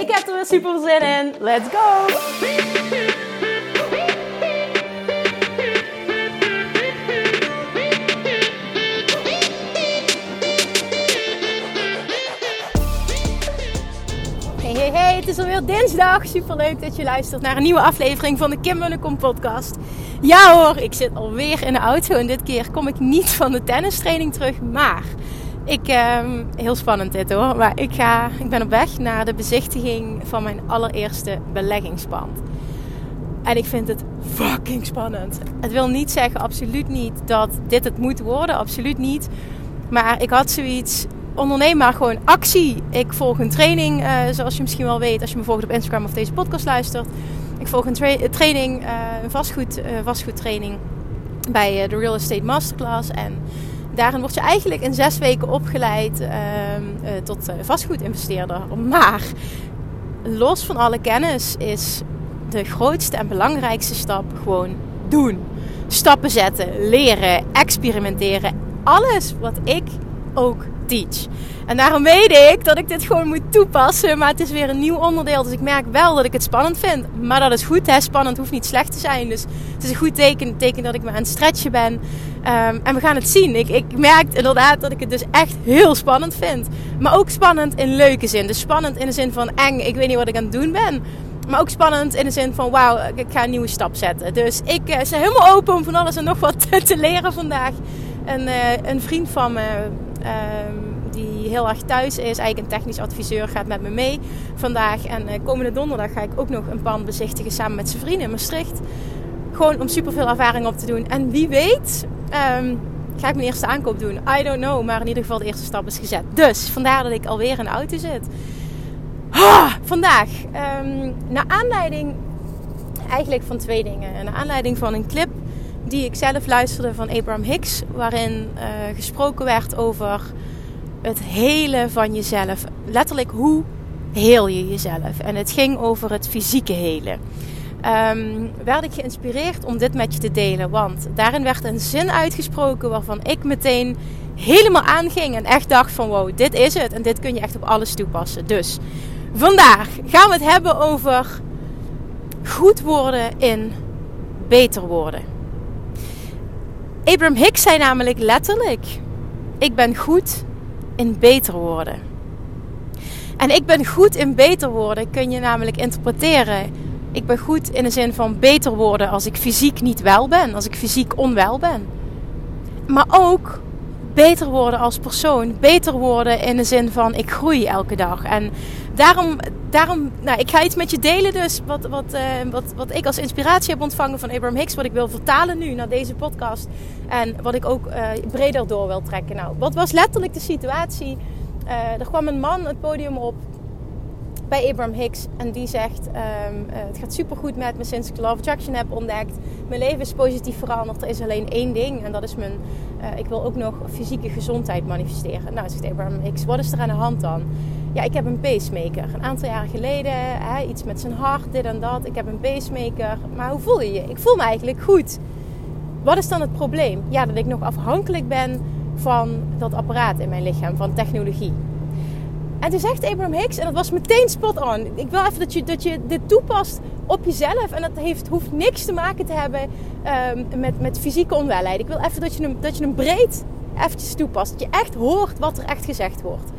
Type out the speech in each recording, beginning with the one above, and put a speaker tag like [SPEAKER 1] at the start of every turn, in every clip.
[SPEAKER 1] Ik heb er weer super zin in. Let's go! Hey, hey, hey, het is alweer dinsdag. Super leuk dat je luistert naar een nieuwe aflevering van de Kim Munnekom podcast. Ja hoor, ik zit alweer in de auto en dit keer kom ik niet van de tennistraining terug, maar ik, ehm, heel spannend dit hoor. Maar ik, ga, ik ben op weg naar de bezichtiging van mijn allereerste beleggingspand. En ik vind het fucking spannend. Het wil niet zeggen, absoluut niet, dat dit het moet worden. Absoluut niet. Maar ik had zoiets. Onderneem maar gewoon actie. Ik volg een training, uh, zoals je misschien wel weet, als je me volgt op Instagram of deze podcast luistert. Ik volg een tra training, uh, een vastgoed, vastgoedtraining bij de Real Estate Masterclass. En daarin word je eigenlijk in zes weken opgeleid uh, uh, tot vastgoedinvesteerder. Maar los van alle kennis is de grootste en belangrijkste stap gewoon doen. Stappen zetten, leren, experimenteren. Alles wat ik ook teach. En daarom weet ik dat ik dit gewoon moet toepassen. Maar het is weer een nieuw onderdeel. Dus ik merk wel dat ik het spannend vind. Maar dat is goed. Hè? Spannend hoeft niet slecht te zijn. Dus het is een goed teken. Teken dat ik me aan het stretchen ben. Um, en we gaan het zien. Ik, ik merk inderdaad dat ik het dus echt heel spannend vind. Maar ook spannend in leuke zin. Dus spannend in de zin van eng. Ik weet niet wat ik aan het doen ben. Maar ook spannend in de zin van wauw, ik ga een nieuwe stap zetten. Dus ik uh, helemaal open om van alles en nog wat te leren vandaag. En uh, een vriend van me... Uh, die heel erg thuis is, eigenlijk een technisch adviseur, gaat met me mee vandaag. En uh, komende donderdag ga ik ook nog een pand bezichtigen samen met zijn vrienden in Maastricht. Gewoon om super veel ervaring op te doen. En wie weet, um, ga ik mijn eerste aankoop doen. I don't know, maar in ieder geval de eerste stap is gezet. Dus vandaar dat ik alweer in de auto zit. Vandaag, um, naar aanleiding eigenlijk van twee dingen. Naar aanleiding van een clip die ik zelf luisterde van Abraham Hicks, waarin uh, gesproken werd over het hele van jezelf. Letterlijk, hoe heel je jezelf? En het ging over het fysieke helen. Um, werd ik geïnspireerd om dit met je te delen. Want daarin werd een zin uitgesproken waarvan ik meteen helemaal aanging. En echt dacht van wow, dit is het. En dit kun je echt op alles toepassen. Dus vandaag gaan we het hebben over goed worden in beter worden. Abraham Hicks zei namelijk letterlijk: Ik ben goed in beter worden. En ik ben goed in beter worden kun je namelijk interpreteren. Ik ben goed in de zin van beter worden als ik fysiek niet wel ben, als ik fysiek onwel ben. Maar ook beter worden als persoon. Beter worden in de zin van ik groei elke dag. En daarom, daarom nou, ik ga iets met je delen dus. Wat, wat, uh, wat, wat ik als inspiratie heb ontvangen van Abraham Hicks. Wat ik wil vertalen nu naar deze podcast. En wat ik ook uh, breder door wil trekken. Nou, wat was letterlijk de situatie? Uh, er kwam een man het podium op bij Abraham Hicks. En die zegt: um, uh, Het gaat supergoed met me sinds ik Love Attraction heb ontdekt. Mijn leven is positief veranderd. Er is alleen één ding. En dat is mijn. Uh, ik wil ook nog fysieke gezondheid manifesteren. Nou, zegt Abraham Hicks: Wat is er aan de hand dan? Ja, ik heb een pacemaker. Een aantal jaren geleden, hè, iets met zijn hart, dit en dat. Ik heb een pacemaker. Maar hoe voel je je? Ik voel me eigenlijk goed. Wat is dan het probleem? Ja, dat ik nog afhankelijk ben van dat apparaat in mijn lichaam, van technologie. En toen zegt Abraham Hicks, en dat was meteen spot on. Ik wil even dat je, dat je dit toepast op jezelf. En dat heeft, hoeft niks te maken te hebben um, met, met fysieke onwelheid. Ik wil even dat je, hem, dat je hem breed eventjes toepast. Dat je echt hoort wat er echt gezegd wordt.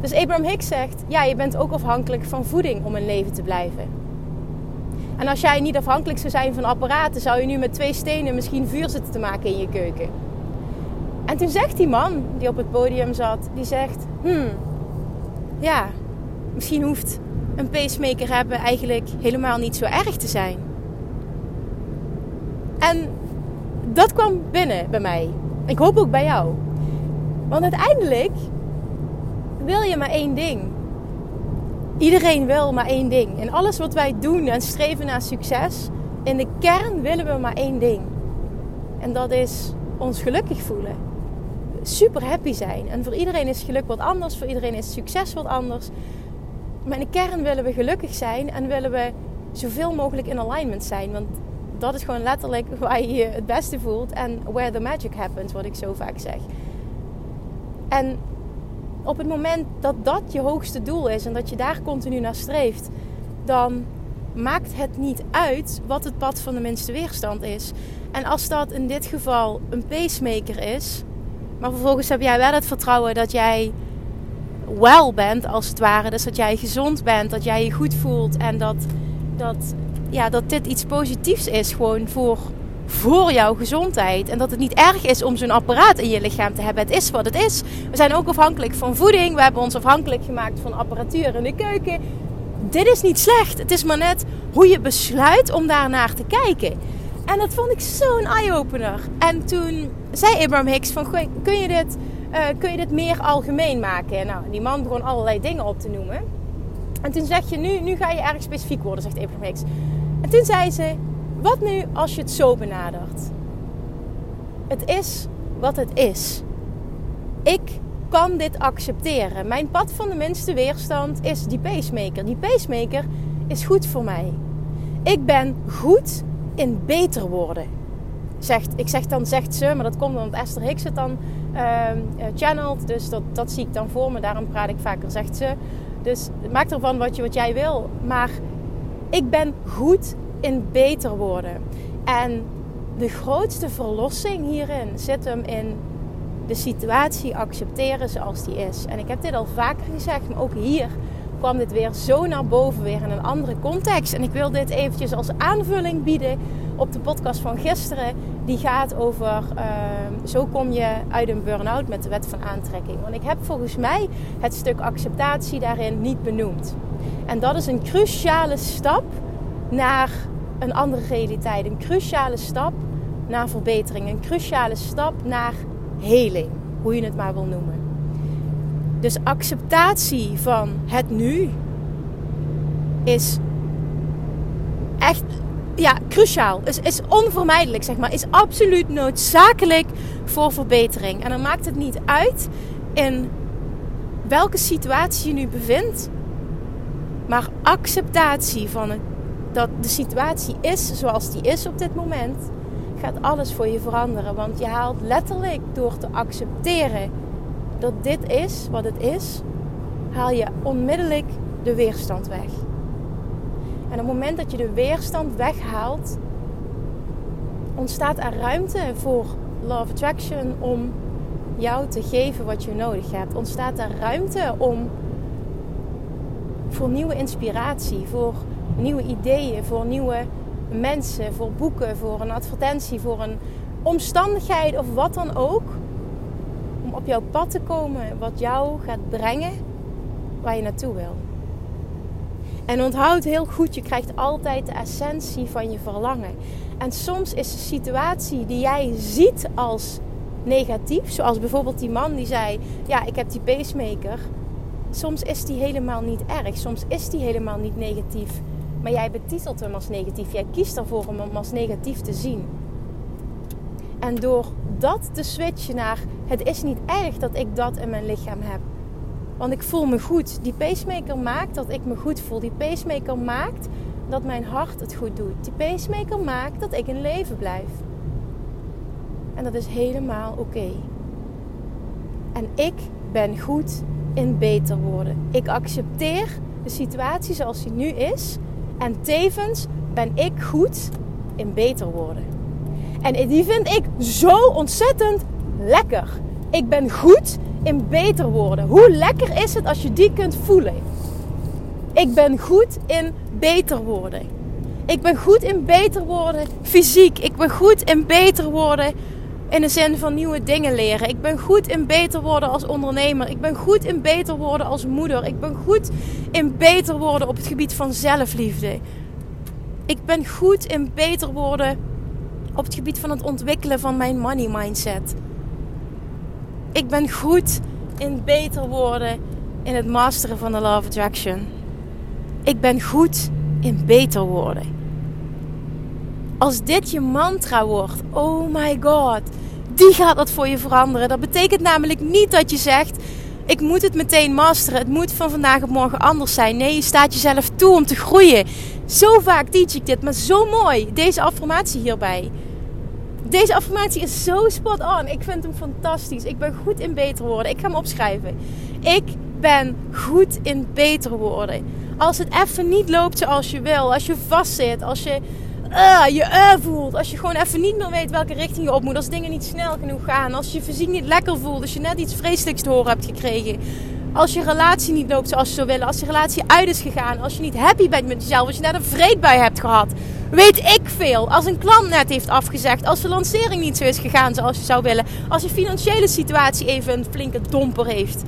[SPEAKER 1] Dus Abraham Hicks zegt, ja, je bent ook afhankelijk van voeding om in leven te blijven. En als jij niet afhankelijk zou zijn van apparaten, zou je nu met twee stenen misschien vuur zitten te maken in je keuken. En toen zegt die man die op het podium zat, die zegt, hmm, ja, misschien hoeft een pacemaker hebben eigenlijk helemaal niet zo erg te zijn. En dat kwam binnen bij mij. Ik hoop ook bij jou. Want uiteindelijk wil je maar één ding. iedereen wil maar één ding. In alles wat wij doen en streven naar succes, in de kern willen we maar één ding. En dat is ons gelukkig voelen. Super happy zijn. En voor iedereen is geluk wat anders, voor iedereen is succes wat anders. Maar in de kern willen we gelukkig zijn en willen we zoveel mogelijk in alignment zijn. Want dat is gewoon letterlijk waar je je het beste voelt en where the magic happens, wat ik zo vaak zeg. En op het moment dat dat je hoogste doel is en dat je daar continu naar streeft, dan maakt het niet uit wat het pad van de minste weerstand is. En als dat in dit geval een pacemaker is, maar vervolgens heb jij wel het vertrouwen dat jij wel bent, als het ware. Dus dat jij gezond bent, dat jij je goed voelt en dat, dat, ja, dat dit iets positiefs is gewoon voor, voor jouw gezondheid. En dat het niet erg is om zo'n apparaat in je lichaam te hebben. Het is wat het is. We zijn ook afhankelijk van voeding. We hebben ons afhankelijk gemaakt van apparatuur in de keuken. Dit is niet slecht. Het is maar net hoe je besluit om daar naar te kijken. En dat vond ik zo'n eye-opener. En toen zei Abraham Hicks van, kun je dit, uh, kun je dit meer algemeen maken? Nou, die man begon allerlei dingen op te noemen. En toen zeg je, nu, nu ga je erg specifiek worden, zegt Abraham Hicks. En toen zei ze, wat nu als je het zo benadert? Het is wat het is. Ik kan dit accepteren. Mijn pad van de minste weerstand is die pacemaker. Die pacemaker is goed voor mij. Ik ben goed in beter worden. Zegt, ik zeg dan zegt ze, maar dat komt omdat Esther Hicks het dan uh, channelt. Dus dat, dat zie ik dan voor me. Daarom praat ik vaker zegt ze. Dus maak ervan wat, je, wat jij wil. Maar ik ben goed in beter worden. En de grootste verlossing hierin zit hem in de situatie accepteren zoals die is. En ik heb dit al vaker gezegd, maar ook hier kwam dit weer zo naar boven, weer in een andere context. En ik wil dit eventjes als aanvulling bieden op de podcast van gisteren. Die gaat over uh, zo kom je uit een burn-out met de wet van aantrekking. Want ik heb volgens mij het stuk acceptatie daarin niet benoemd. En dat is een cruciale stap naar een andere realiteit. Een cruciale stap naar verbetering. Een cruciale stap naar heling. Hoe je het maar wil noemen. Dus acceptatie van het nu is echt ja, cruciaal. Is, is onvermijdelijk, zeg maar. Is absoluut noodzakelijk voor verbetering. En dan maakt het niet uit in welke situatie je nu bevindt. Maar acceptatie van het, dat de situatie is zoals die is op dit moment, gaat alles voor je veranderen. Want je haalt letterlijk door te accepteren dat dit is wat het is, haal je onmiddellijk de weerstand weg. En op het moment dat je de weerstand weghaalt, ontstaat er ruimte voor of Attraction om jou te geven wat je nodig hebt. Ontstaat er ruimte om voor nieuwe inspiratie, voor nieuwe ideeën, voor nieuwe mensen, voor boeken, voor een advertentie, voor een omstandigheid of wat dan ook op jouw pad te komen wat jou gaat brengen waar je naartoe wil. En onthoud heel goed, je krijgt altijd de essentie van je verlangen. En soms is de situatie die jij ziet als negatief, zoals bijvoorbeeld die man die zei: Ja, ik heb die pacemaker. Soms is die helemaal niet erg, soms is die helemaal niet negatief. Maar jij betitelt hem als negatief. Jij kiest ervoor om hem als negatief te zien. En door dat te switchen naar het is niet erg dat ik dat in mijn lichaam heb. Want ik voel me goed. Die pacemaker maakt dat ik me goed voel. Die pacemaker maakt dat mijn hart het goed doet. Die pacemaker maakt dat ik in leven blijf. En dat is helemaal oké. En ik ben goed in beter worden. Ik accepteer de situatie zoals die nu is. En tevens ben ik goed in beter worden. En die vind ik zo ontzettend lekker. Ik ben goed in beter worden. Hoe lekker is het als je die kunt voelen? Ik ben goed in beter worden. Ik ben goed in beter worden fysiek. Ik ben goed in beter worden in de zin van nieuwe dingen leren. Ik ben goed in beter worden als ondernemer. Ik ben goed in beter worden als moeder. Ik ben goed in beter worden op het gebied van zelfliefde. Ik ben goed in beter worden op het gebied van het ontwikkelen van mijn money mindset. Ik ben goed in beter worden in het masteren van de Law of Attraction. Ik ben goed in beter worden. Als dit je mantra wordt, oh my god, die gaat dat voor je veranderen. Dat betekent namelijk niet dat je zegt: ik moet het meteen masteren. Het moet van vandaag op morgen anders zijn. Nee, je staat jezelf toe om te groeien. Zo vaak teach ik dit, maar zo mooi. Deze affirmatie hierbij. Deze affirmatie is zo spot on. Ik vind hem fantastisch. Ik ben goed in beter worden. Ik ga hem opschrijven. Ik ben goed in beter worden. Als het even niet loopt zoals je wil, als je vastzit, als je uh, je uh voelt, als je gewoon even niet meer weet welke richting je op moet, als dingen niet snel genoeg gaan, als je fysiek niet lekker voelt, als je net iets vreselijks te horen hebt gekregen, als je relatie niet loopt zoals je zou willen, als je relatie uit is gegaan, als je niet happy bent met jezelf, als je net een vreedbui hebt gehad, weet ik veel. Als een klant net heeft afgezegd, als de lancering niet zo is gegaan zoals je zou willen, als je financiële situatie even een flinke domper heeft.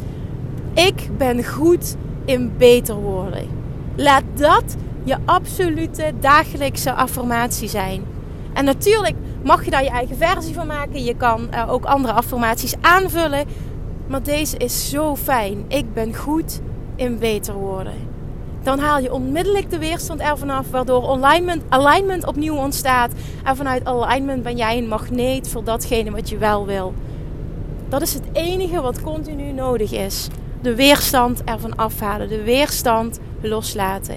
[SPEAKER 1] Ik ben goed in beter worden. Laat dat je absolute dagelijkse affirmatie zijn. En natuurlijk mag je daar je eigen versie van maken. Je kan uh, ook andere affirmaties aanvullen. Maar deze is zo fijn. Ik ben goed in beter worden. Dan haal je onmiddellijk de weerstand ervan af, waardoor alignment, alignment opnieuw ontstaat. En vanuit alignment ben jij een magneet voor datgene wat je wel wil. Dat is het enige wat continu nodig is. De weerstand ervan afhalen, de weerstand loslaten.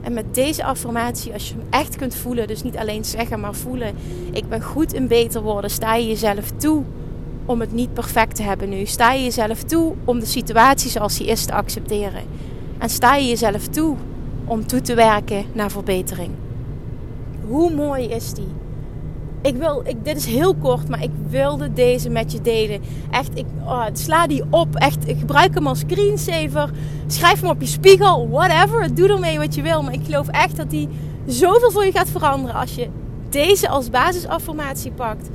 [SPEAKER 1] En met deze affirmatie, als je hem echt kunt voelen, dus niet alleen zeggen, maar voelen: ik ben goed in beter worden, sta je jezelf toe om het niet perfect te hebben nu. Sta je jezelf toe om de situatie zoals die is te accepteren. En sta je jezelf toe om toe te werken naar verbetering. Hoe mooi is die? Ik wil, ik, dit is heel kort, maar ik wilde deze met je delen. Echt, ik oh, sla die op. Echt, ik gebruik hem als screensaver. Schrijf hem op je spiegel, whatever. Doe ermee wat je wil. Maar ik geloof echt dat die zoveel voor je gaat veranderen als je deze als basisaffirmatie pakt.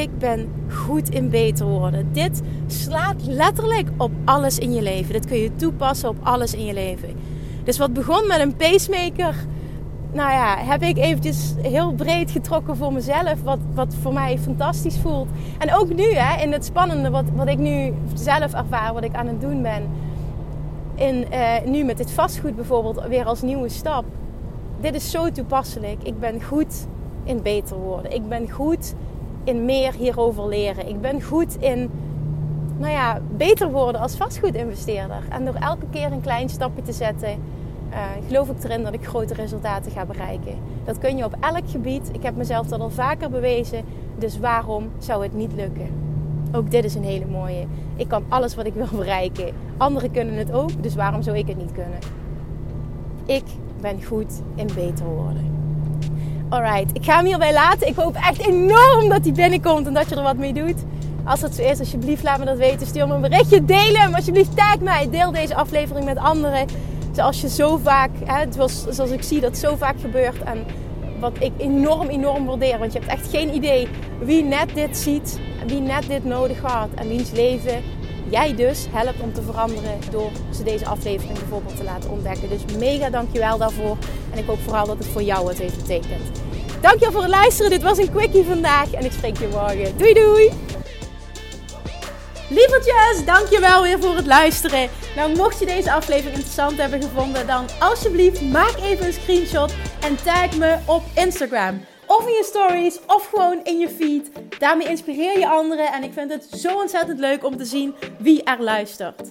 [SPEAKER 1] Ik ben goed in beter worden. Dit slaat letterlijk op alles in je leven. Dit kun je toepassen op alles in je leven. Dus wat begon met een pacemaker nou ja, heb ik eventjes heel breed getrokken voor mezelf. Wat, wat voor mij fantastisch voelt. En ook nu, hè, in het spannende wat, wat ik nu zelf ervaar, wat ik aan het doen ben. In, uh, nu met dit vastgoed bijvoorbeeld, weer als nieuwe stap. Dit is zo toepasselijk. Ik ben goed in beter worden. Ik ben goed in meer hierover leren. Ik ben goed in nou ja, beter worden als vastgoedinvesteerder. En door elke keer een klein stapje te zetten uh, geloof ik erin dat ik grote resultaten ga bereiken. Dat kun je op elk gebied. Ik heb mezelf dat al vaker bewezen. Dus waarom zou het niet lukken? Ook dit is een hele mooie. Ik kan alles wat ik wil bereiken. Anderen kunnen het ook, dus waarom zou ik het niet kunnen? Ik ben goed in beter worden. Alright, ik ga hem hierbij laten. Ik hoop echt enorm dat hij binnenkomt en dat je er wat mee doet. Als dat zo is, alsjeblieft laat me dat weten. Stuur me een berichtje, deel hem. Alsjeblieft tag mij. Deel deze aflevering met anderen zoals je zo vaak, hè, zoals ik zie dat zo vaak gebeurt. En wat ik enorm, enorm waardeer. Want je hebt echt geen idee wie net dit ziet. Wie net dit nodig had. En wiens leven jij dus helpt om te veranderen. Door ze deze aflevering bijvoorbeeld te laten ontdekken. Dus mega dankjewel daarvoor. En ik hoop vooral dat het voor jou het heeft betekend. Dankjewel voor het luisteren. Dit was een quickie vandaag. En ik spreek je morgen. Doei doei! Lievertjes, dankjewel weer voor het luisteren. Nou, mocht je deze aflevering interessant hebben gevonden, dan alsjeblieft maak even een screenshot en tag me op Instagram. Of in je stories, of gewoon in je feed. Daarmee inspireer je anderen en ik vind het zo ontzettend leuk om te zien wie er luistert.